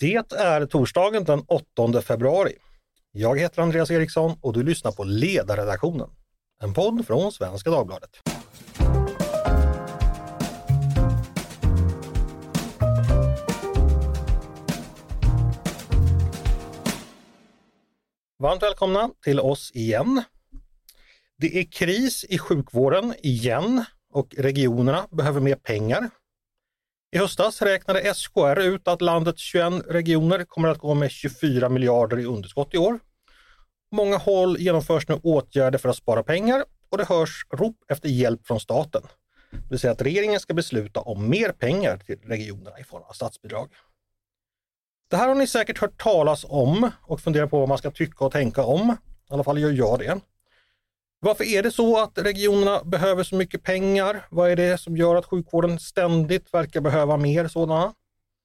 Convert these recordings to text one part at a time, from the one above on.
Det är torsdagen den 8 februari. Jag heter Andreas Eriksson och du lyssnar på Ledarredaktionen, en podd från Svenska Dagbladet. Varmt välkomna till oss igen. Det är kris i sjukvården igen och regionerna behöver mer pengar. I höstas räknade SKR ut att landets 21 regioner kommer att gå med 24 miljarder i underskott i år. På många håll genomförs nu åtgärder för att spara pengar och det hörs rop efter hjälp från staten. Det vill säga att regeringen ska besluta om mer pengar till regionerna i form av statsbidrag. Det här har ni säkert hört talas om och funderat på vad man ska tycka och tänka om. I alla fall gör jag det. Varför är det så att regionerna behöver så mycket pengar? Vad är det som gör att sjukvården ständigt verkar behöva mer sådana?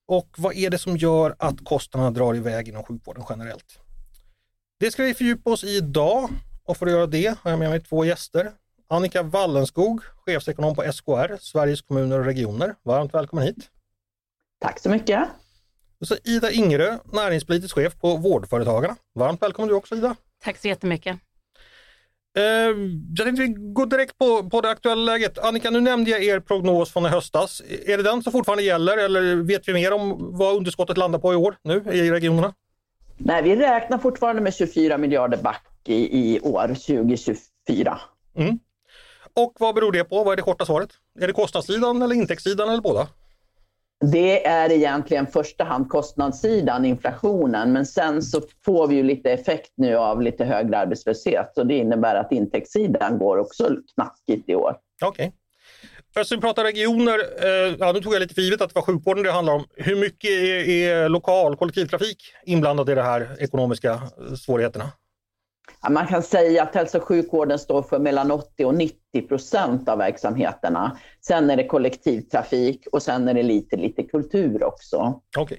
Och vad är det som gör att kostnaderna drar iväg inom sjukvården generellt? Det ska vi fördjupa oss i idag och för att göra det har jag med mig två gäster. Annika Wallenskog, chefsekonom på SKR, Sveriges kommuner och regioner. Varmt välkommen hit! Tack så mycket! Och så Ida Ingerö, näringspolitisk chef på Vårdföretagarna. Varmt välkommen du också Ida! Tack så jättemycket! Eh, jag tänkte vi går direkt på, på det aktuella läget. Annika, nu nämnde jag er prognos från i höstas. Är det den som fortfarande gäller eller vet vi mer om vad underskottet landar på i år nu i regionerna? Nej, vi räknar fortfarande med 24 miljarder back i, i år, 2024. Mm. Och vad beror det på? Vad är det korta svaret? Är det kostnadssidan eller intäktssidan eller båda? Det är egentligen första hand kostnadssidan, inflationen, men sen så får vi ju lite effekt nu av lite högre arbetslöshet och det innebär att intäktssidan går också knackigt i år. Okej. Okay. Eftersom vi pratar regioner, eh, ja, nu tog jag lite för givet att det var sjukvården det handlar om. Hur mycket är, är lokal kollektivtrafik inblandad i de här ekonomiska svårigheterna? Man kan säga att hälso och sjukvården står för mellan 80 och 90 procent av verksamheterna. Sen är det kollektivtrafik och sen är det lite, lite kultur också. Okej. Okay.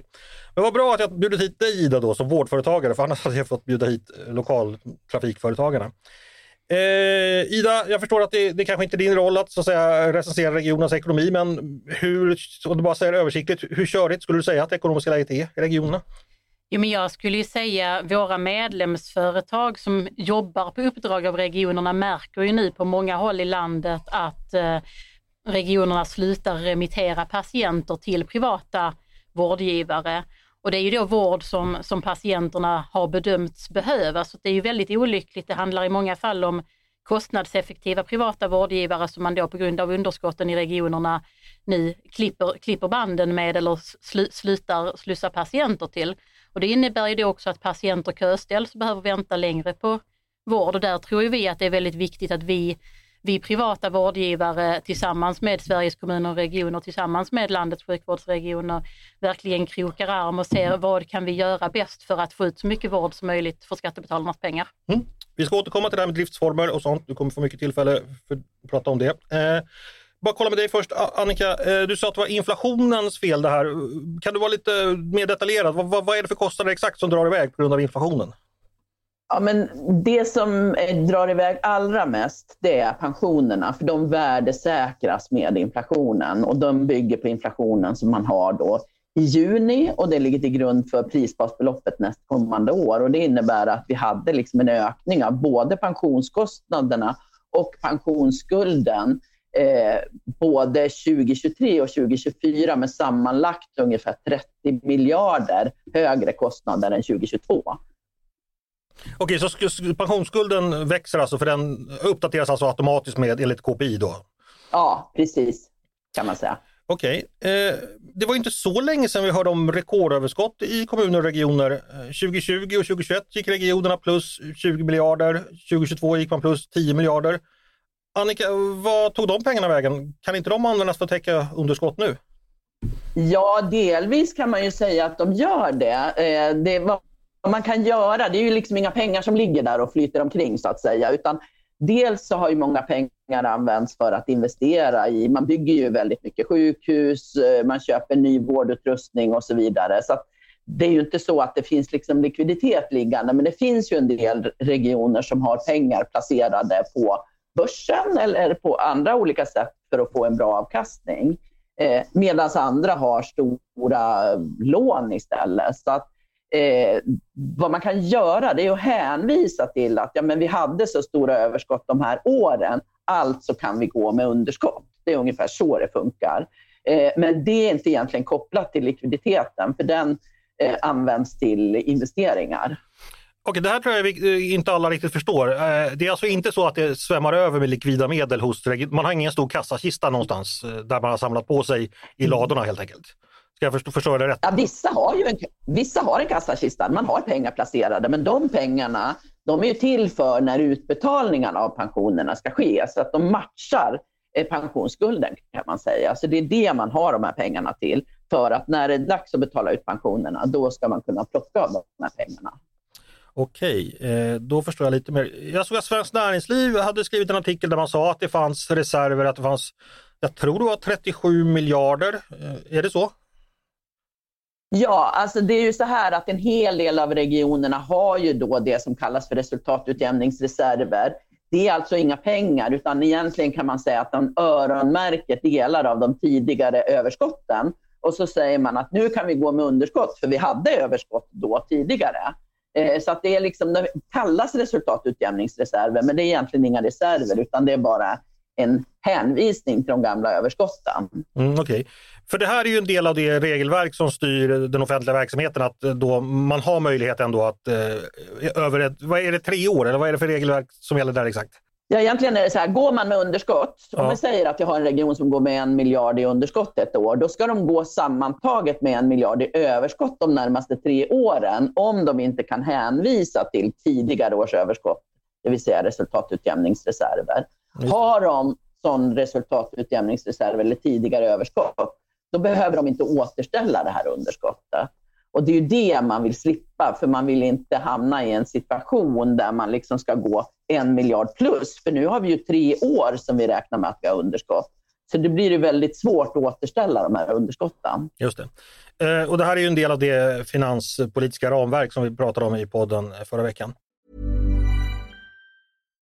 Men vad bra att jag bjudit hit dig Ida då som vårdföretagare, för annars hade jag fått bjuda hit lokaltrafikföretagarna. Eh, Ida, jag förstår att det, det kanske inte är din roll att, så att säga, recensera regionernas ekonomi, men hur, om du bara säger översiktligt, hur körigt skulle du säga att det ekonomiska läget är i regionerna? Jo, men jag skulle ju säga våra medlemsföretag som jobbar på uppdrag av regionerna märker ju nu på många håll i landet att eh, regionerna slutar remittera patienter till privata vårdgivare. Och det är ju då vård som, som patienterna har bedömts behöva, så det är ju väldigt olyckligt. Det handlar i många fall om kostnadseffektiva privata vårdgivare som man då på grund av underskotten i regionerna nu klipper, klipper banden med eller slu, slutar slussa patienter till. Och det innebär ju då också att patienter köställs och behöver vänta längre på vård och där tror vi att det är väldigt viktigt att vi, vi privata vårdgivare tillsammans med Sveriges kommuner och regioner, tillsammans med landets sjukvårdsregioner verkligen krokar arm och ser vad kan vi göra bäst för att få ut så mycket vård som möjligt för skattebetalarnas pengar. Mm. Vi ska återkomma till det här med driftsformer och sånt. Du kommer få mycket tillfälle för att prata om det. Eh, bara kolla med dig först, Annika. Eh, du sa att det var inflationens fel det här. Kan du vara lite mer detaljerad? Vad, vad, vad är det för kostnader exakt som drar iväg på grund av inflationen? Ja, men det som eh, drar iväg allra mest det är pensionerna, för de värdesäkras med inflationen och de bygger på inflationen som man har då i juni och det ligger till grund för prisbasbeloppet nästkommande år. Och det innebär att vi hade liksom en ökning av både pensionskostnaderna och pensionsskulden eh, både 2023 och 2024 med sammanlagt ungefär 30 miljarder högre kostnader än 2022. Okej, så pensionsskulden växer alltså för den uppdateras alltså automatiskt med enligt KPI då? Ja, precis kan man säga. Okej, eh, det var inte så länge sedan vi hörde om rekordöverskott i kommuner och regioner. 2020 och 2021 gick regionerna plus 20 miljarder, 2022 gick man plus 10 miljarder. Annika, vad tog de pengarna vägen? Kan inte de användas för att täcka underskott nu? Ja, delvis kan man ju säga att de gör det. Eh, det vad man kan göra, det är ju liksom inga pengar som ligger där och flyter omkring så att säga, utan dels så har ju många pengar använts för att investera i, man bygger ju väldigt mycket sjukhus, eh, man köper ny vårdutrustning och så vidare. Så det är ju inte så att det finns liksom likviditet liggande, men det finns ju en del regioner som har pengar placerade på börsen eller på andra olika sätt för att få en bra avkastning. Eh, Medan andra har stora eh, lån istället. Så att, eh, vad man kan göra det är att hänvisa till att ja, men vi hade så stora överskott de här åren, alltså kan vi gå med underskott. Det är ungefär så det funkar. Eh, men det är inte egentligen kopplat till likviditeten, för den eh, används till investeringar. Okej, det här tror jag eh, inte alla riktigt förstår. Det är alltså inte så att det svämmar över med likvida medel hos Man har ingen stor kassakista någonstans där man har samlat på sig i mm. ladorna helt enkelt. Ska jag förstå, förstå det rätt? Ja, vissa, har ju en, vissa har en kassakista, man har pengar placerade, men de pengarna de är ju till för när utbetalningarna av pensionerna ska ske, så att de matchar pensionsskulden kan man säga. Så det är det man har de här pengarna till. För att när det är dags att betala ut pensionerna, då ska man kunna plocka av de här pengarna. Okej, eh, då förstår jag lite mer. Jag såg att Svenskt Näringsliv hade skrivit en artikel där man sa att det fanns reserver, att det fanns, jag tror det var 37 miljarder. Eh, är det så? Ja, alltså det är ju så här att en hel del av regionerna har ju då det som kallas för resultatutjämningsreserver. Det är alltså inga pengar, utan egentligen kan man säga att de öronmärker delar av de tidigare överskotten. Och så säger man att nu kan vi gå med underskott, för vi hade överskott då tidigare. Eh, så att det, är liksom, det kallas resultatutjämningsreserver, men det är egentligen inga reserver, utan det är bara en hänvisning till de gamla överskotten. Mm, okay. För det här är ju en del av det regelverk som styr den offentliga verksamheten, att eh, då man har möjlighet ändå att eh, över ett, vad är det, tre år, eller vad är det för regelverk som gäller där exakt? Ja, egentligen är det så här, går man med underskott, om vi säger att jag har en region som går med en miljard i underskott ett år, då ska de gå sammantaget med en miljard i överskott de närmaste tre åren, om de inte kan hänvisa till tidigare års överskott, det vill säga resultatutjämningsreserver. Har de sån resultatutjämningsreserv eller tidigare överskott, då behöver de inte återställa det här underskottet. Och det är ju det man vill slippa, för man vill inte hamna i en situation där man liksom ska gå en miljard plus. För nu har vi ju tre år som vi räknar med att vi har underskott. Så det blir ju väldigt svårt att återställa de här underskotten. Just det. Eh, och det här är ju en del av det finanspolitiska ramverk som vi pratade om i podden förra veckan.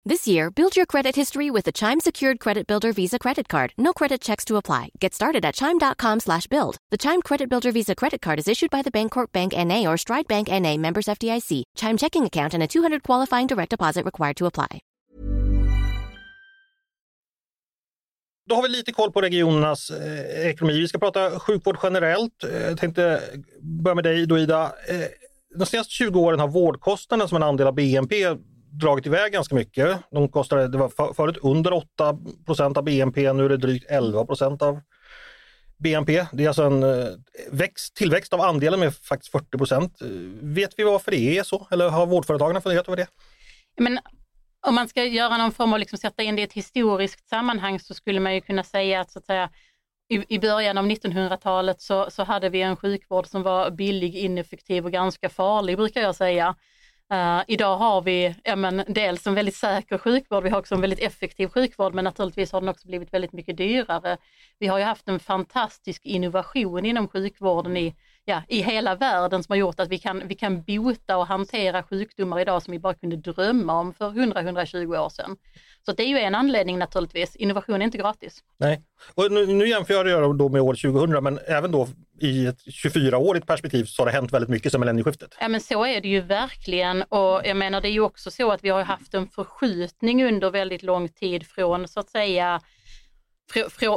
This year, build your credit history with the Chime Secured Credit Builder Visa Credit Card. No credit checks to apply. Get started at Chime.com slash build. The Chime Credit Builder Visa Credit Card is issued by the Bancorp Bank N.A. or Stride Bank N.A. members FDIC. Chime checking account and a 200 qualifying direct deposit required to apply. Då har vi lite koll på regionernas eh, ekonomi. Vi ska prata sjukvård generellt. Eh, jag tänkte börja med dig då Ida. Eh, de senaste 20 åren har vårdkostnaderna som en andel av BNP dragit iväg ganska mycket. De kostade, det var förut under 8% av BNP, nu är det drygt 11% av BNP. Det är alltså en eh, växt, tillväxt av andelen med faktiskt 40 procent. Eh, vet vi varför det är så? Eller har vårdföretagen funderat över det? Men om man ska göra någon form av liksom sätta in det i ett historiskt sammanhang så skulle man ju kunna säga att, så att säga, i, i början av 1900-talet så, så hade vi en sjukvård som var billig, ineffektiv och ganska farlig brukar jag säga. Uh, idag har vi ja, men, dels en väldigt säker sjukvård, vi har också en väldigt effektiv sjukvård, men naturligtvis har den också blivit väldigt mycket dyrare. Vi har ju haft en fantastisk innovation inom sjukvården i, ja, i hela världen som har gjort att vi kan, vi kan bota och hantera sjukdomar idag som vi bara kunde drömma om för 100-120 år sedan. Så det är ju en anledning naturligtvis. Innovation är inte gratis. Nej, och nu, nu jämför jag då med år 2000, men även då i ett 24-årigt perspektiv så har det hänt väldigt mycket sedan millennieskiftet. Ja men så är det ju verkligen och jag menar det är ju också så att vi har haft en förskjutning under väldigt lång tid från så att säga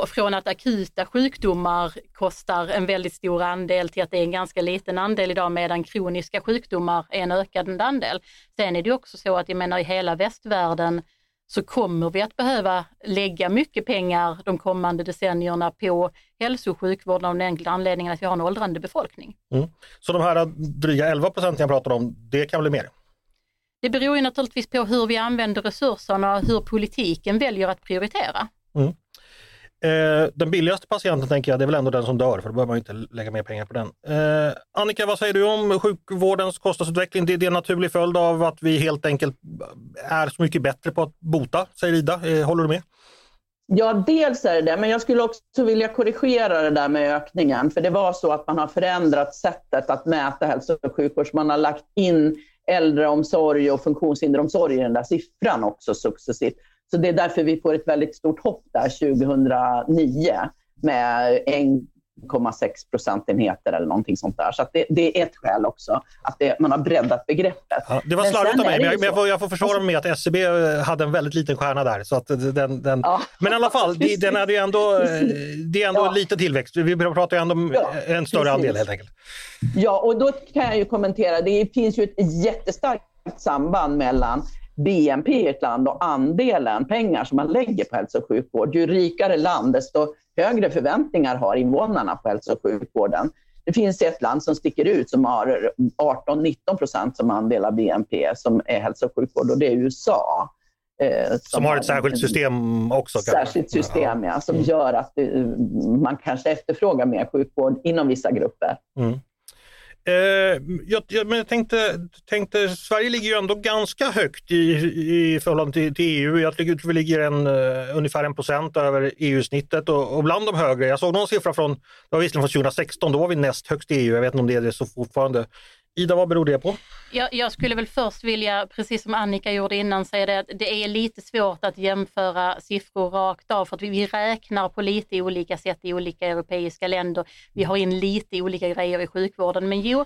från att akuta sjukdomar kostar en väldigt stor andel till att det är en ganska liten andel idag medan kroniska sjukdomar är en ökad andel. Sen är det också så att jag menar i hela västvärlden så kommer vi att behöva lägga mycket pengar de kommande decennierna på hälso och sjukvård av den enkla anledningen att vi har en åldrande befolkning. Mm. Så de här dryga 11 procenten jag pratar om, det kan bli mer? Det beror ju naturligtvis på hur vi använder resurserna och hur politiken väljer att prioritera. Mm. Eh, den billigaste patienten tänker jag, det är väl ändå den som dör, för då behöver man inte lägga mer pengar på den. Eh, Annika, vad säger du om sjukvårdens kostnadsutveckling? Det, det är en naturlig följd av att vi helt enkelt är så mycket bättre på att bota, säger Ida. Eh, håller du med? Ja, dels är det det, men jag skulle också vilja korrigera det där med ökningen. För det var så att man har förändrat sättet att mäta hälso och sjukvård. Man har lagt in äldreomsorg och funktionshinderomsorg i den där siffran också successivt. Så det är därför vi får ett väldigt stort hopp där 2009. med 1,6 procentenheter eller någonting sånt där. Så det, det, är ett skäl också, att det, man har breddat begreppet. Ja, det var slarvigt av mig, men jag, får, jag får försvara mig med att SCB e hade en väldigt liten stjärna där. Så att den, den... Ja, men i alla fall, det, den hade ändå, det är ändå ja. lite tillväxt. Vi pratar ju ändå om ja, en större precis. andel helt enkelt. Ja, och då kan jag ju kommentera, det finns ju ett jättestarkt samband mellan BNP i ett land och andelen pengar som man lägger på hälso och sjukvård. Ju rikare land, desto högre förväntningar har invånarna på hälso och sjukvården. Det finns ett land som sticker ut som har 18-19 procent som andel av BNP som är hälso och sjukvård och det är USA. Eh, som, som, har ett särskilt system också? Särskilt system, ja, som mm. gör att eh, man kanske efterfrågar mer sjukvård inom vissa grupper. Mm. Eh, jag, jag, men jag tänkte, tänkte, Sverige ligger ju ändå ganska högt i, i förhållande till, till EU. Jag tycker vi ligger en, uh, ungefär en procent över EU-snittet och, och, bland de högre. Jag såg någon siffra från, det var visserligen från 2016, då var vi näst högst i EU. Jag vet inte om det är det så fortfarande. Ida, vad beror det på? Jag, jag, skulle väl först vilja, precis som Annika gjorde innan, säga det att det är lite svårt att jämföra siffror rakt av för att vi, vi räknar på lite olika sätt i olika europeiska länder. Vi har in lite olika grejer i sjukvården. Men jo,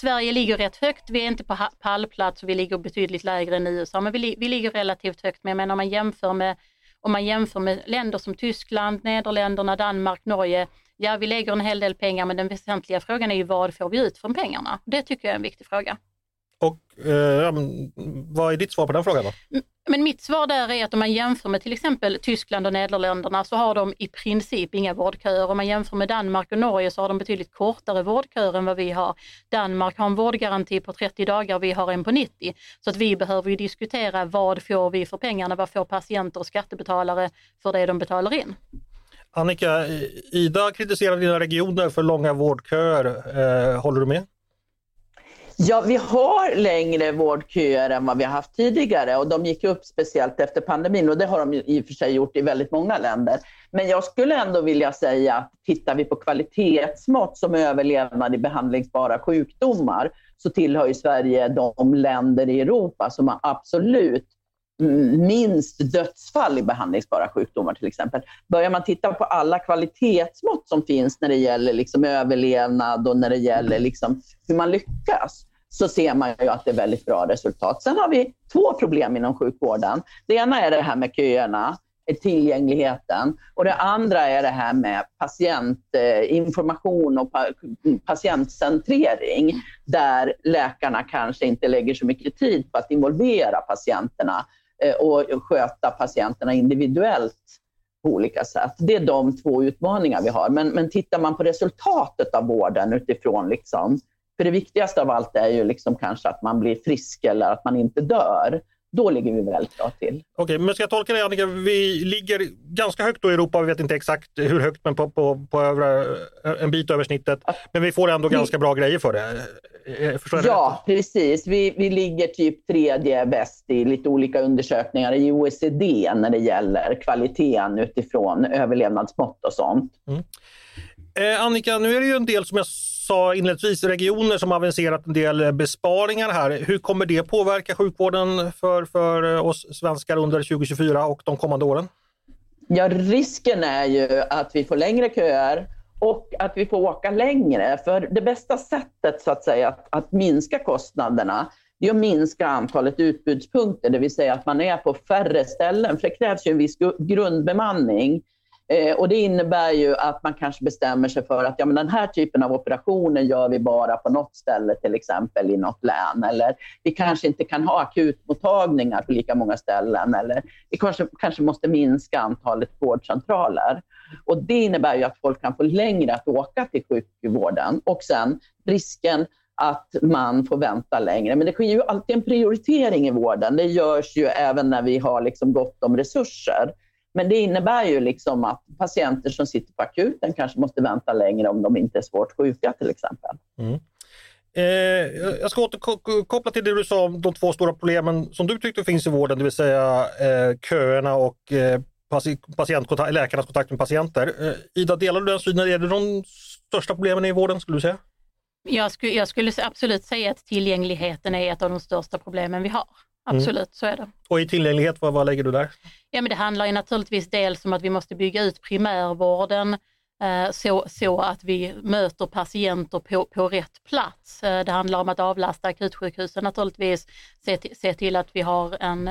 Sverige ligger rätt högt. Vi är inte på pallplats och vi ligger betydligt lägre än USA, men vi, vi ligger relativt högt. Men jag menar, om man jämför med om man jämför med länder som Tyskland, Nederländerna, Danmark, Norge ja, vi lägger en hel del pengar, men den väsentliga frågan är ju vad får vi ut från pengarna? Det tycker jag är en viktig fråga. Och eh, vad är ditt svar på den frågan då? Men mitt svar där är att om man jämför med till exempel Tyskland och Nederländerna så har de i princip inga vårdköer. Om man jämför med Danmark och Norge så har de betydligt kortare vårdköer än vad vi har. Danmark har en vårdgaranti på 30 dagar, vi har en på 90. Så att vi behöver ju diskutera vad får vi för pengarna, vad får patienter och skattebetalare för det de betalar in. Annika, Ida kritiserar dina regioner för långa vårdköer. Eh, håller du med? Ja, vi har längre vårdköer än vad vi har haft tidigare och de gick upp speciellt efter pandemin och det har de i och för sig gjort i väldigt många länder. Men jag skulle ändå vilja säga att tittar vi på kvalitetsmått som överlevnad i behandlingsbara sjukdomar så tillhör ju Sverige de länder i Europa som har absolut minst dödsfall i behandlingsbara sjukdomar till exempel. Börjar man titta på alla kvalitetsmått som finns när det gäller liksom överlevnad och när det gäller liksom hur man lyckas, så ser man ju att det är väldigt bra resultat. Sen har vi två problem inom sjukvården. Det ena är det här med köerna, eh, tillgängligheten. Och det andra är det här med patientinformation eh, och patientcentrering, där läkarna kanske inte lägger så mycket tid på att involvera patienterna och sköta patienterna individuellt på olika sätt. Det är de två utmaningar vi har. Men, men tittar man på resultatet av vården utifrån, liksom, för det viktigaste av allt är ju liksom kanske att man blir frisk eller att man inte dör då ligger vi väldigt bra till. Okej, men ska jag tolka det Annika, vi ligger ganska högt i Europa, vi vet inte exakt hur högt, men på, på, på övre, en bit över snittet. Men vi får ändå ganska bra grejer för det. Eh, ja, rätt? precis. Vi, vi ligger typ tredje bäst i lite olika undersökningar i OECD när det gäller kvaliteten utifrån överlevnadsmått och sånt. Mm. Eh, Annika, nu är det ju en del som jag sa inledningsvis regioner som aviserat en del besparingar här. Hur kommer det påverka sjukvården för, för oss svenskar under 2024 och de kommande åren? Ja, risken är ju att vi får längre köer och att vi får åka längre. För det bästa sättet så att säga att, att minska kostnaderna det är att minska antalet utbudspunkter, det vill säga att man är på färre ställen. För det krävs ju en viss grundbemanning. Eh, och det innebär ju att man kanske bestämmer sig för att ja, men den här typen av operationer gör vi bara på något ställe, till exempel i något län. Eller vi kanske inte kan ha akutmottagningar på lika många ställen. Eller vi kanske, kanske måste minska antalet vårdcentraler. Och det innebär ju att folk kan få längre att åka till sjukvården. Och sen risken att man får vänta längre. Men det sker ju alltid en prioritering i vården. Det görs ju även när vi har liksom gott om resurser. Men det innebär ju liksom att patienter som sitter på akuten kanske måste vänta längre om de inte är svårt sjuka till exempel. Mm. Eh, jag ska återkoppla till det du sa om de två stora problemen som du tyckte finns i vården, det vill säga eh, köerna och eh, patientkontakt, läkarnas kontakt med patienter. Eh, Ida, delar du den synen? Är det de största problemen i vården skulle du säga? Jag skulle, jag skulle absolut säga att tillgängligheten är ett av de största problemen vi har. Mm. Absolut, mm. så är det. Och i tillgänglighet, vad, vad lägger du där? Ja, men det handlar ju naturligtvis dels om att vi måste bygga ut primärvården Eh, så, så att vi möter patienter på, på rätt plats. Eh, det handlar om att avlasta akutsjukhusen naturligtvis, se, till, se till att vi har en,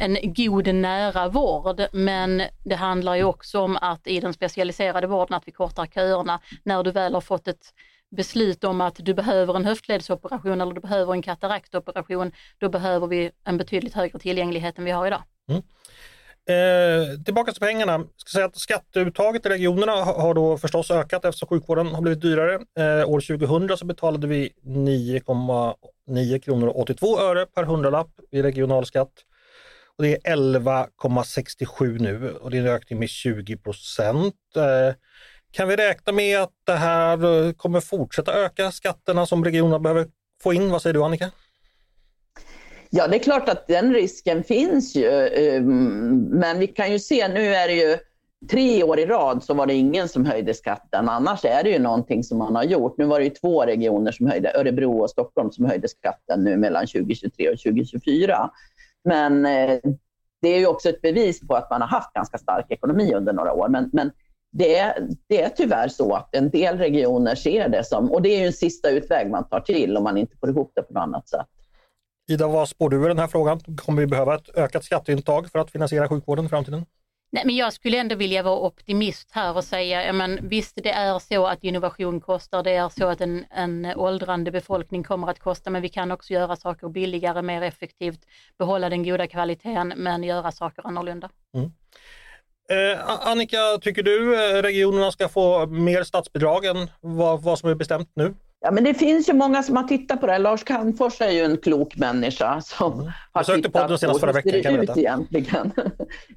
en god nära vård. Men det handlar ju också om att i den specialiserade vården att vi kortar köerna när du väl har fått ett beslut om att du behöver en höftledsoperation eller du behöver en kataraktoperation, då behöver vi en betydligt högre tillgänglighet än vi har idag. Mm. Eh, tillbaka till pengarna. Jag ska säga att skatteuttaget i regionerna har då förstås ökat eftersom sjukvården har blivit dyrare. Eh, år 2000 så betalade vi 9,9 kronor och 82 öre per hundralapp i regionalskatt. Och det är 11,67 nu och det är en ökning med 20 procent. Eh, kan vi räkna med att det här eh, kommer fortsätta öka skatterna som regionerna behöver få in? Vad säger du Annika? Ja, det är klart att den risken finns ju. Ehm, men vi kan ju se, nu är det ju tre år i rad så var det ingen som höjde skatten. Annars är det ju någonting som man har gjort. Nu var det ju två regioner som höjde, Örebro och Stockholm, som höjde skatten nu mellan 2023 och 2024. Men eh, det är ju också ett bevis på att man har haft ganska stark ekonomi under några år. Men, men det, är, det är tyvärr så att en del regioner ser det som, och det är ju en sista utväg man tar till om man inte får ihop det på något annat sätt. Ida, vad spår du i den här frågan? Kommer vi behöva ett ökat skatteintag för att finansiera sjukvården i framtiden? Nej, men jag skulle ändå vilja vara optimist här och säga, ja, men visst det är så att innovation kostar, det är så att en, en åldrande befolkning kommer att kosta, men vi kan också göra saker billigare, mer effektivt, behålla den goda kvaliteten, men göra saker annorlunda. Mm. Eh, Annika, tycker du eh, regionerna ska få mer statsbidrag än vad, vad som är bestämt nu? Ja, men det finns ju många som har tittat på det. Lars Calmfors är ju en klok människa som mm. har tittat på hur förra veckan, ser det ut egentligen.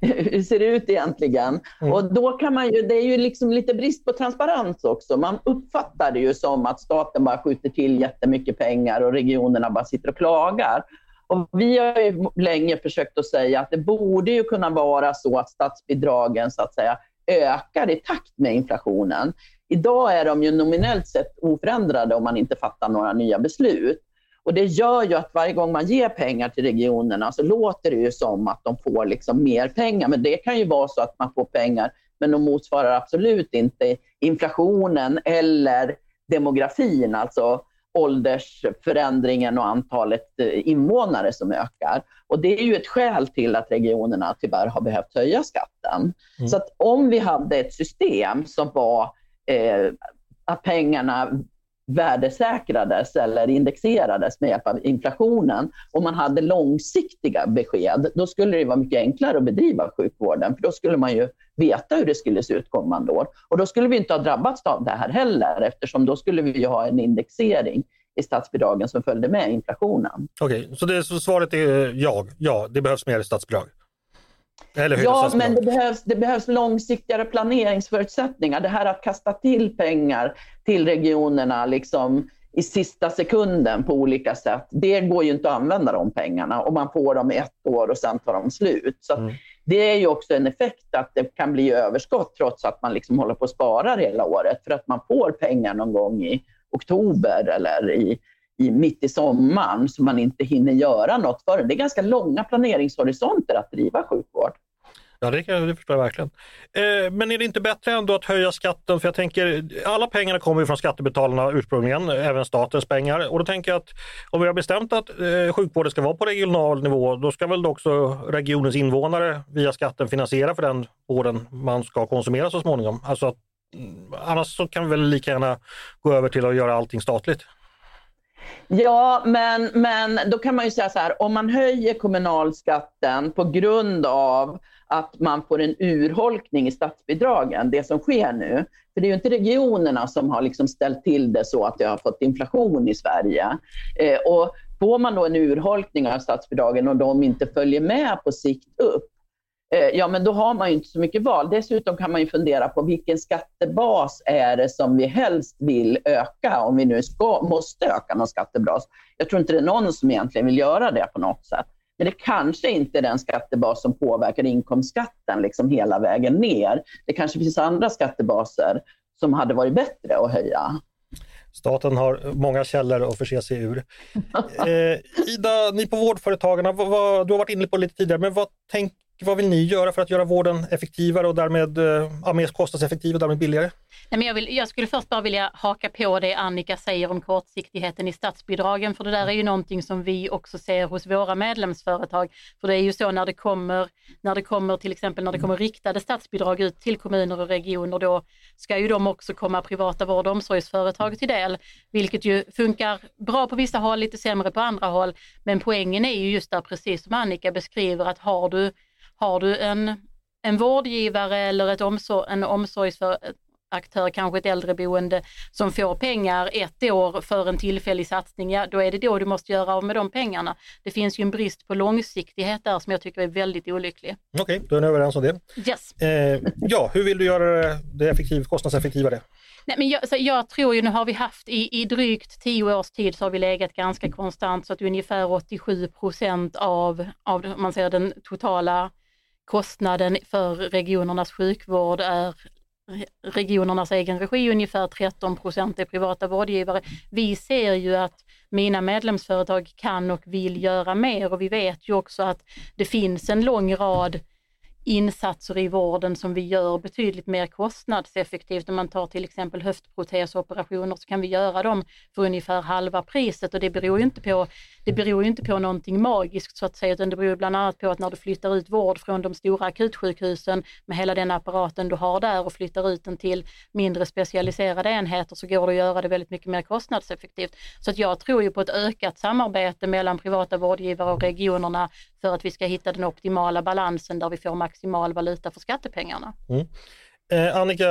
hur ser det ut egentligen? Mm. Och då kan man ju, det är ju liksom lite brist på transparens också. Man uppfattar det ju som att staten bara skjuter till jättemycket pengar och regionerna bara sitter och klagar. Och vi har ju länge försökt att säga att det borde ju kunna vara så att statsbidragen så att säga ökar i takt med inflationen. Idag är de ju nominellt sett oförändrade om man inte fattar några nya beslut. Och Det gör ju att varje gång man ger pengar till regionerna så låter det ju som att de får liksom mer pengar. Men det kan ju vara så att man får pengar men de motsvarar absolut inte inflationen eller demografin, alltså åldersförändringen och antalet eh, invånare som ökar. Och det är ju ett skäl till att regionerna tyvärr har behövt höja skatten. Mm. Så att om vi hade ett system som var eh, att pengarna värdesäkrades eller indexerades med hjälp av inflationen och man hade långsiktiga besked, då skulle det vara mycket enklare att bedriva sjukvården. För då skulle man ju veta hur det skulle se ut kommande år. Och då skulle vi inte ha drabbats av det här heller eftersom då skulle vi ha en indexering i statsbidragen som följde med inflationen. Okej, okay, så, det, så svaret är eh, ja, ja, det behövs mer statsbidrag? Ja, men det behövs, det behövs långsiktigare planeringsförutsättningar. Det här att kasta till pengar till regionerna liksom i sista sekunden på olika sätt, det går ju inte att använda de pengarna och man får dem ett år och sen tar de slut. Så mm. Det är ju också en effekt att det kan bli överskott trots att man liksom håller på att spara hela året för att man får pengar någon gång i oktober eller i i, mitt i sommaren så man inte hinner göra något för Det är ganska långa planeringshorisonter att driva sjukvård. Ja, det, kan, det förstår jag verkligen. Eh, men är det inte bättre ändå att höja skatten? För jag tänker, alla pengarna kommer ju från skattebetalarna ursprungligen, även statens pengar. Och då tänker jag att om vi har bestämt att eh, sjukvården ska vara på regional nivå, då ska väl också regionens invånare via skatten finansiera för den vården man ska konsumera så småningom. Alltså att, mm, annars så kan vi väl lika gärna gå över till att göra allting statligt. Ja, men, men då kan man ju säga så här, om man höjer kommunalskatten på grund av att man får en urholkning i statsbidragen, det som sker nu. För det är ju inte regionerna som har liksom ställt till det så att det har fått inflation i Sverige. Eh, och får man då en urholkning av statsbidragen och de inte följer med på sikt upp, ja men då har man ju inte så mycket val. Dessutom kan man ju fundera på vilken skattebas är det som vi helst vill öka om vi nu ska, måste öka någon skattebas. Jag tror inte det är någon som egentligen vill göra det på något sätt. Men det kanske inte är den skattebas som påverkar inkomstskatten liksom hela vägen ner. Det kanske finns andra skattebaser som hade varit bättre att höja. Staten har många källor att förse sig ur. Eh, Ida, ni på Vårdföretagarna, vad, vad, du har varit inne på lite tidigare, men vad tänk, vad vill ni göra för att göra vården effektivare och därmed eh, ja, mer kostnadseffektiv och därmed billigare? Nej, men jag, vill, jag skulle först bara vilja haka på det Annika säger om kortsiktigheten i statsbidragen, för det där är ju någonting som vi också ser hos våra medlemsföretag. För det är ju så när det kommer, när det kommer till exempel när det kommer riktade statsbidrag ut till kommuner och regioner, då ska ju de också komma privata vård och omsorgsföretag till del, vilket ju funkar bra på vissa håll, lite sämre på andra håll. Men poängen är ju just där, precis som Annika beskriver, att har du, har du en en vårdgivare eller ett omsorg, en omsorgsför, aktör, kanske ett äldreboende, som får pengar ett år för en tillfällig satsning, ja då är det då du måste göra av med de pengarna. Det finns ju en brist på långsiktighet där som jag tycker är väldigt olycklig. Okej, okay, då är ni överens om det. Yes. Eh, ja, hur vill du göra det effektivt, kostnadseffektivare? Nej, men jag, jag tror ju, nu har vi haft i, i drygt tio års tid så har vi legat ganska konstant så att ungefär 87 procent av, av man säger, den totala kostnaden för regionernas sjukvård är regionernas egen regi, ungefär 13 procent är privata vårdgivare. Vi ser ju att mina medlemsföretag kan och vill göra mer och vi vet ju också att det finns en lång rad insatser i vården som vi gör betydligt mer kostnadseffektivt. Om man tar till exempel höftprotesoperationer så kan vi göra dem för ungefär halva priset och det beror ju inte på, det beror ju inte på någonting magiskt så att säga utan det beror bland annat på att när du flyttar ut vård från de stora akutsjukhusen med hela den apparaten du har där och flyttar ut den till mindre specialiserade enheter så går det att göra det väldigt mycket mer kostnadseffektivt. Så att jag tror ju på ett ökat samarbete mellan privata vårdgivare och regionerna för att vi ska hitta den optimala balansen där vi får maximal valuta för skattepengarna. Mm. Eh, Annika,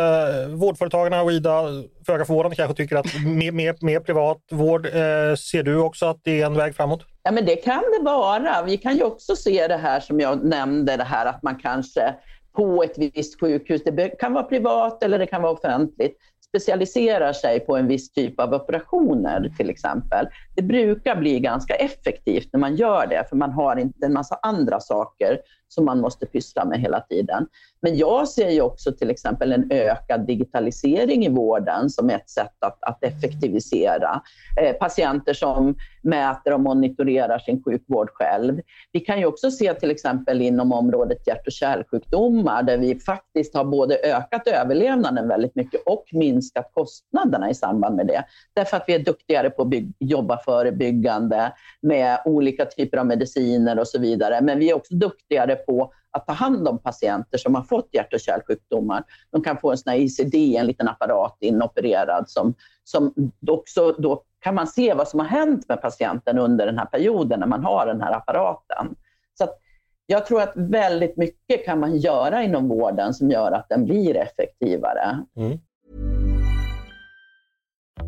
vårdföretagarna och Ida, föga förvånande kanske tycker att mer, mer, mer privat vård, eh, ser du också att det är en väg framåt? Ja men det kan det vara. Vi kan ju också se det här som jag nämnde, det här att man kanske på ett visst sjukhus, det kan vara privat eller det kan vara offentligt, specialiserar sig på en viss typ av operationer till exempel. Det brukar bli ganska effektivt när man gör det, för man har inte en massa andra saker som man måste pyssla med hela tiden. Men jag ser ju också till exempel en ökad digitalisering i vården som ett sätt att, att effektivisera. Eh, patienter som mäter och monitorerar sin sjukvård själv. Vi kan ju också se till exempel inom området hjärt och kärlsjukdomar där vi faktiskt har både ökat överlevnaden väldigt mycket och minskat kostnaderna i samband med det. Därför att vi är duktigare på att jobba förebyggande med olika typer av mediciner och så vidare. Men vi är också duktigare på att ta hand om patienter som har fått hjärt och kärlsjukdomar. De kan få en sån ICD, en liten apparat inopererad som, som också då kan man se vad som har hänt med patienten under den här perioden när man har den här apparaten. Så jag tror att väldigt mycket kan man göra inom vården som gör att den blir effektivare. Mm.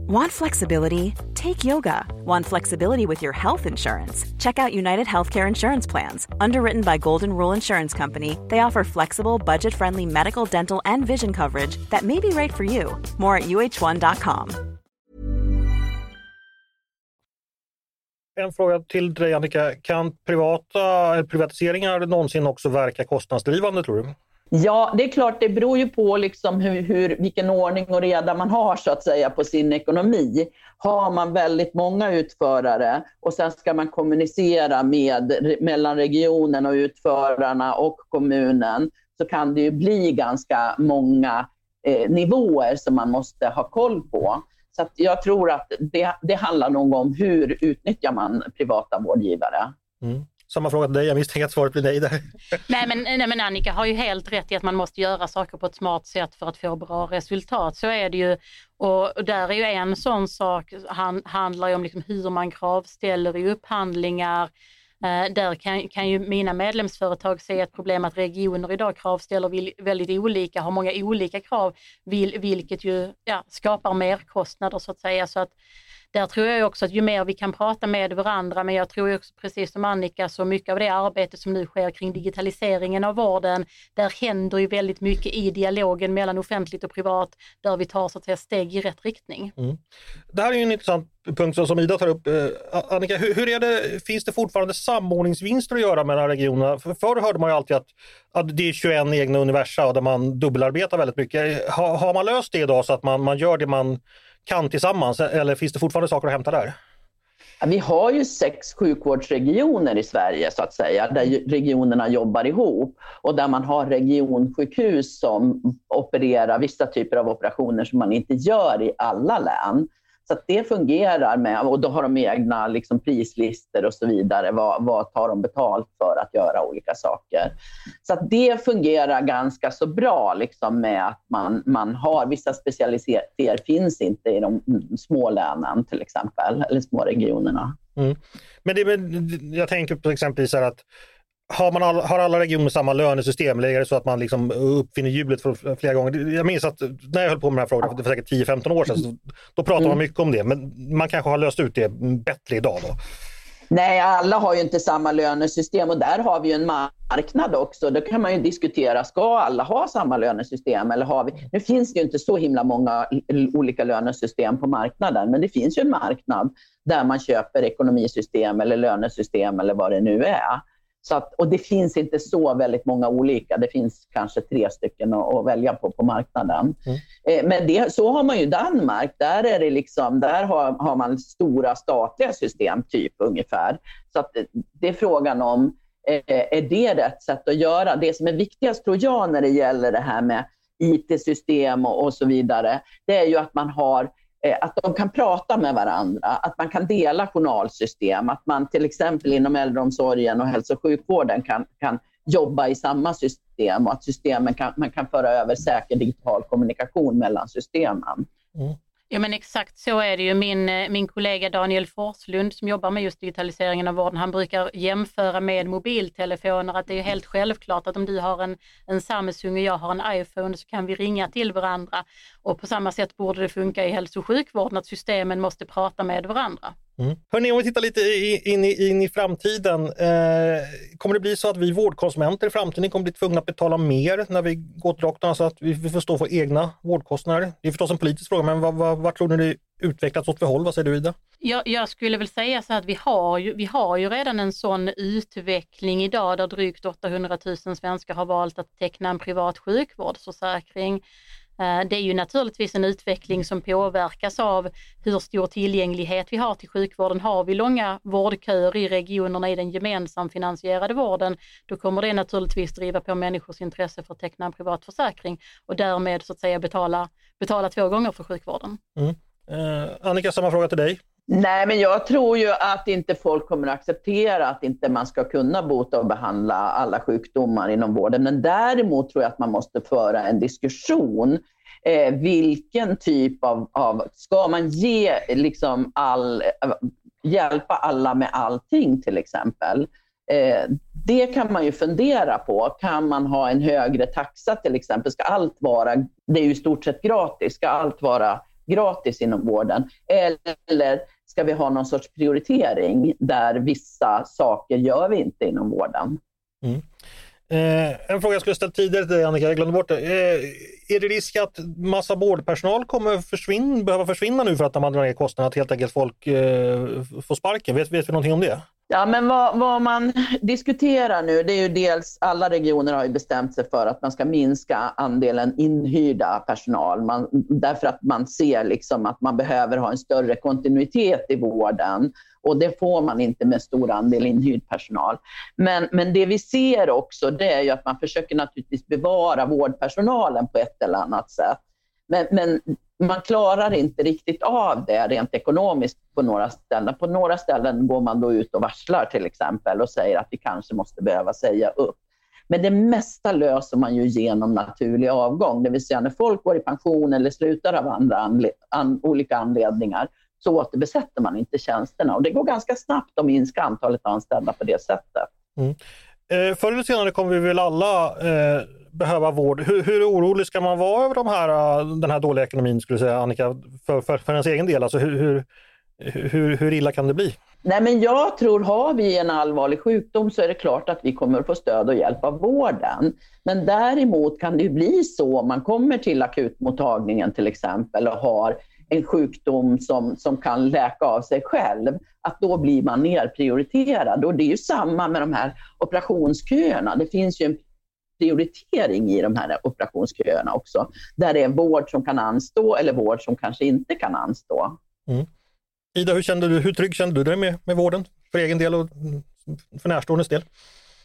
Want flexibility? Take yoga. Want flexibility with your health insurance? Check out United Healthcare Insurance Plans. Underwritten by Golden Rule Insurance Company, they offer flexible, budget friendly medical, dental, and vision coverage that may be right for you. More at uh1.com. En fråga till dig Annika. Kan privata eh, privatiseringar någonsin också verka kostnadsdrivande tror du? Ja, det är klart, det beror ju på liksom hur, hur, vilken ordning och reda man har så att säga på sin ekonomi. Har man väldigt många utförare och sen ska man kommunicera med, mellan regionen och utförarna och kommunen så kan det ju bli ganska många eh, nivåer som man måste ha koll på. Så jag tror att det, det handlar nog om hur utnyttjar man privata vårdgivare. Mm. Samma fråga till dig, jag misstänker att svaret blir nej där. Nej men, nej men Annika har ju helt rätt i att man måste göra saker på ett smart sätt för att få bra resultat. Så är det ju. Och, där är ju en sån sak, han, handlar ju om liksom hur man kravställer i upphandlingar. Eh, där kan, kan ju mina medlemsföretag se ett problem att regioner idag kravställer väldigt olika, har många olika krav, vil, vilket ju ja, skapar merkostnader så att säga. Så att, där tror jag också att ju mer vi kan prata med varandra, men jag tror också precis som Annika, så mycket av det arbete som nu sker kring digitaliseringen av vården, där händer ju väldigt mycket i dialogen mellan offentligt och privat, där vi tar så att säga steg i rätt riktning. Mm. Det här är ju en intressant punkt som Ida tar upp. Eh, Annika, hur, hur, är det, finns det fortfarande samordningsvinster att göra mellan regionerna? För förr hörde man ju alltid att, att det är 21 egna universa där man dubbelarbetar väldigt mycket. Ha, har man löst det idag så att man, man gör det man kan tillsammans eller finns det fortfarande saker att hämta där? Vi har ju sex sjukvårdsregioner i Sverige så att säga, där regionerna jobbar ihop och där man har regionsjukhus som opererar vissa typer av operationer som man inte gör i alla län. Så det fungerar med, och då har de egna liksom, prislistor och så vidare. Vad, vad tar de betalt för att göra olika saker? Så det fungerar ganska så bra liksom, med att man, man har vissa specialiteter finns inte i de små länen till exempel, eller små regionerna. Mm. Men, det, jag tänker på exempelvis att har, man all, har alla regioner samma lönesystem eller är det så att man liksom uppfinner hjulet för flera gånger? Jag minns att när jag höll på med den här frågan för säkert 10-15 år sedan, då pratade mm. man mycket om det, men man kanske har löst ut det bättre idag då? Nej, alla har ju inte samma lönesystem och där har vi ju en marknad också. Då kan man ju diskutera, ska alla ha samma lönesystem? Eller har vi... Nu finns det ju inte så himla många olika lönesystem på marknaden, men det finns ju en marknad där man köper ekonomisystem eller lönesystem eller vad det nu är. Så att, och det finns inte så väldigt många olika. Det finns kanske tre stycken att, att välja på på marknaden. Mm. Eh, men det, så har man ju Danmark. Där, är det liksom, där har, har man stora statliga system, typ ungefär. Så att det är frågan om, eh, är det rätt sätt att göra? Det som är viktigast tror jag när det gäller det här med IT-system och, och så vidare, det är ju att man har Eh, att de kan prata med varandra, att man kan dela journalsystem, att man till exempel inom äldreomsorgen och hälso och sjukvården kan, kan jobba i samma system och att systemen kan, man kan föra över säker digital kommunikation mellan systemen. Mm. Ja men exakt så är det ju. Min, eh, min kollega Daniel Forslund som jobbar med just digitaliseringen av vården, han brukar jämföra med mobiltelefoner att det är helt självklart att om du har en, en Samsung och jag har en iPhone så kan vi ringa till varandra. Och på samma sätt borde det funka i hälso och sjukvården att systemen måste prata med varandra. Mm. Hörrni, om vi tittar lite in i, in i framtiden. Eh, kommer det bli så att vi vårdkonsumenter i framtiden kommer bli tvungna att betala mer när vi går till doktorn, så att vi får stå för egna vårdkostnader? Det är förstås en politisk fråga, men vad, vad, vad tror ni det utvecklats åt för håll? Vad säger du Ida? Jag, jag skulle väl säga så att vi har, ju, vi har ju redan en sån utveckling idag där drygt 800 000 svenskar har valt att teckna en privat sjukvårdsförsäkring. Eh, det är ju naturligtvis en utveckling som påverkas av hur stor tillgänglighet vi har till sjukvården. Har vi långa vårdköer i regionerna i den gemensamt finansierade vården, då kommer det naturligtvis driva på människors intresse för att teckna en privat försäkring och därmed så att säga betala, betala två gånger för sjukvården. Mm. Eh, Annika, samma fråga till dig. Nej, men jag tror ju att inte folk kommer att acceptera att inte man ska kunna bota och behandla alla sjukdomar inom vården. Men däremot tror jag att man måste föra en diskussion. Eh, vilken typ av, av... Ska man ge liksom all, hjälpa alla med allting till exempel? Eh, det kan man ju fundera på. Kan man ha en högre taxa till exempel? Ska allt vara, det är ju i stort sett gratis, ska allt vara gratis inom vården? Eller ska vi ha någon sorts prioritering där vissa saker gör vi inte inom vården? Mm. Eh, en fråga jag skulle ställt tidigare till dig Annika, jag glömde bort det. Eh, är det risk att massa vårdpersonal kommer försvinna, behöva försvinna nu för att man drar ner kostnaderna, att helt enkelt folk eh, får sparken? Vet, vet vi någonting om det? Ja, men vad, vad, man diskuterar nu, det är ju dels alla regioner har ju bestämt sig för att man ska minska andelen inhyrda personal. Man, därför att man ser liksom att man behöver ha en större kontinuitet i vården. Och det får man inte med stor andel inhyrd personal. Men, men det vi ser också, det är ju att man försöker naturligtvis bevara vårdpersonalen på ett eller annat sätt. Men, men man klarar inte riktigt av det rent ekonomiskt på några ställen. På några ställen går man då ut och varslar till exempel och säger att vi kanske måste behöva säga upp. Men det mesta löser man ju genom naturlig avgång, det vill säga när folk går i pension eller slutar av andra anle an olika anledningar så återbesätter man inte tjänsterna och det går ganska snabbt att minska antalet anställda på det sättet. Mm. Eh, förr eller senare kommer vi väl alla eh, behöva vård. Hur, hur orolig ska man vara över de här, eh, den här dåliga ekonomin, skulle säga Annika, för, för, för ens egen del? Alltså hur, hur, hur, hur illa kan det bli? Nej, men jag tror, har vi en allvarlig sjukdom så är det klart att vi kommer att få stöd och hjälp av vården. Men däremot kan det bli så om man kommer till akutmottagningen till exempel och har en sjukdom som, som kan läka av sig själv, att då blir man nerprioriterad. Och det är ju samma med de här operationsköerna. Det finns ju en prioritering i de här operationsköerna också, där det är vård som kan anstå eller vård som kanske inte kan anstå. Mm. Ida, hur, kände du, hur trygg kände du dig med, med vården för egen del och för närståendes del?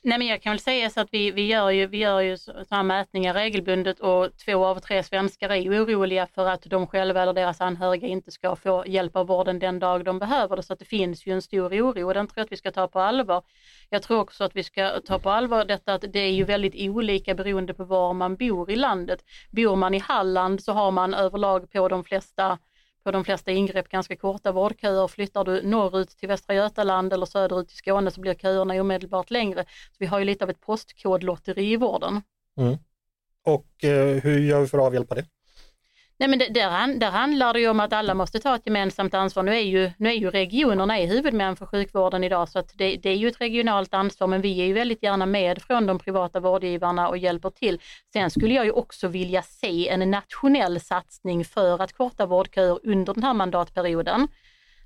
Nej, men jag kan väl säga så att vi, vi gör ju, vi gör ju sådana mätningar regelbundet och två av tre svenskar är ju oroliga för att de själva eller deras anhöriga inte ska få hjälp av vården den dag de behöver det. Så att det finns ju en stor oro och den tror jag att vi ska ta på allvar. Jag tror också att vi ska ta på allvar detta att det är ju väldigt olika beroende på var man bor i landet. Bor man i Halland så har man överlag på de flesta på de flesta ingrepp ganska korta vårdköer. Flyttar du norrut till Västra Götaland eller söderut till Skåne så blir köerna omedelbart längre. Så vi har ju lite av ett postkodlotteri i vården. Mm. Och eh, hur gör vi för att avhjälpa det? Nej, men det, där, där handlar det ju om att alla måste ta ett gemensamt ansvar. Nu är ju, nu är ju regionerna är huvudmän för sjukvården idag så att det, det, är ju ett regionalt ansvar men vi är ju väldigt gärna med från de privata vårdgivarna och hjälper till. Sen skulle jag ju också vilja se en nationell satsning för att korta vårdköer under den här mandatperioden.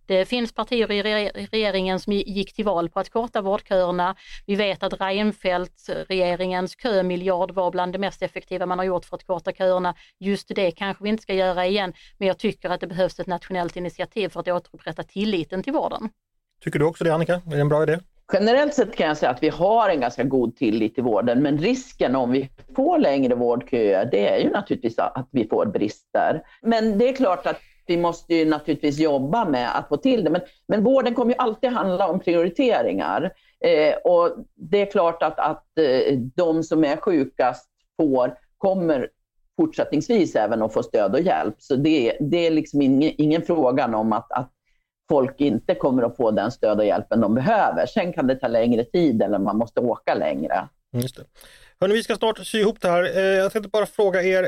Det finns partier i regeringen som gick till val på att korta vårdköerna. Vi vet att Reinfeldt, regeringens kömiljard var bland det mest effektiva man har gjort för att korta köerna. Just det kanske vi inte ska göra igen, men jag tycker att det behövs ett nationellt initiativ för att återupprätta tilliten till vården. Tycker du också det Annika? Är det en bra idé? Generellt sett kan jag säga att vi har en ganska god tillit till vården, men risken om vi får längre vårdköer, det är ju naturligtvis att vi får brister. Men det är klart att vi måste ju naturligtvis jobba med att få till det. Men, men vården kommer ju alltid handla om prioriteringar. Eh, och det är klart att, att eh, de som är sjukast får, kommer fortsättningsvis även att få stöd och hjälp. Så det, det är liksom ingen, ingen frågan om att, att folk inte kommer att få den stöd och hjälpen de behöver. Sen kan det ta längre tid eller man måste åka längre. Mm, just det. Hörrni, vi ska snart sy ihop det här. Eh, jag tänkte bara fråga er,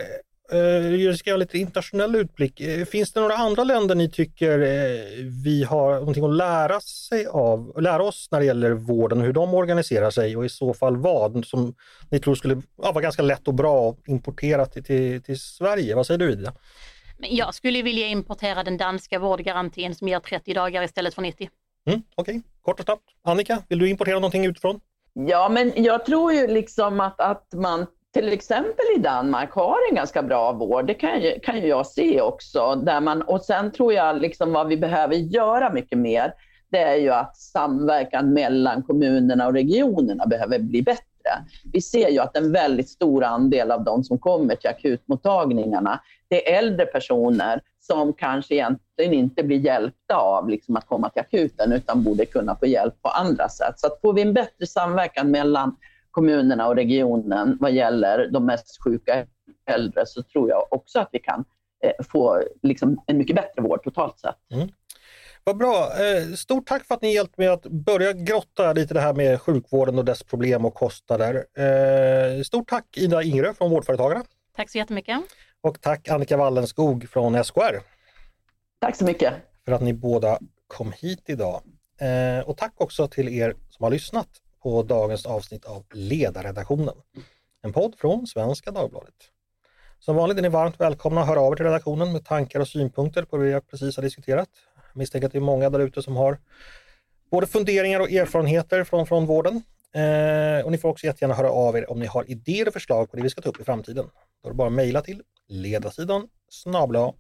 jag eh, ska göra lite internationell utblick. Eh, finns det några andra länder ni tycker eh, vi har någonting att lära, sig av, lära oss när det gäller vården och hur de organiserar sig och i så fall vad som ni tror skulle ja, vara ganska lätt och bra att importera till, till, till Sverige? Vad säger du Ida? Jag skulle vilja importera den danska vårdgarantin som ger 30 dagar istället för 90. Mm, Okej, okay. kort och snabbt. Annika, vill du importera någonting utifrån? Ja, men jag tror ju liksom att, att man till exempel i Danmark har en ganska bra vård. Det kan, ju, kan ju jag se också. Där man, och sen tror jag liksom vad vi behöver göra mycket mer, det är ju att samverkan mellan kommunerna och regionerna behöver bli bättre. Vi ser ju att en väldigt stor andel av de som kommer till akutmottagningarna, det är äldre personer som kanske egentligen inte blir hjälpta av liksom att komma till akuten, utan borde kunna få hjälp på andra sätt. Så att får vi en bättre samverkan mellan kommunerna och regionen vad gäller de mest sjuka äldre så tror jag också att vi kan eh, få liksom en mycket bättre vård totalt sett. Mm. Vad bra! Eh, stort tack för att ni hjälpt mig att börja grotta lite det här med sjukvården och dess problem och kostnader. Eh, stort tack Ida Ingrö från Vårdföretagarna. Tack så jättemycket. Och tack Annika Wallenskog från SKR. Tack så mycket. För att ni båda kom hit idag. Och tack också till er som har lyssnat på dagens avsnitt av Ledarredaktionen. En podd från Svenska Dagbladet. Som vanligt är ni varmt välkomna att höra av er till redaktionen med tankar och synpunkter på det vi precis har diskuterat. Jag misstänker att det är många där ute som har både funderingar och erfarenheter från, från vården. Eh, och ni får också jättegärna höra av er om ni har idéer och förslag på det vi ska ta upp i framtiden. Då är det bara att mejla till ledarsidan snabla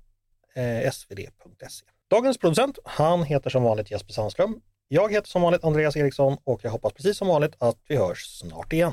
eh, svd.se. Dagens producent, han heter som vanligt Jesper Sandström. Jag heter som vanligt Andreas Eriksson och jag hoppas precis som vanligt att vi hörs snart igen.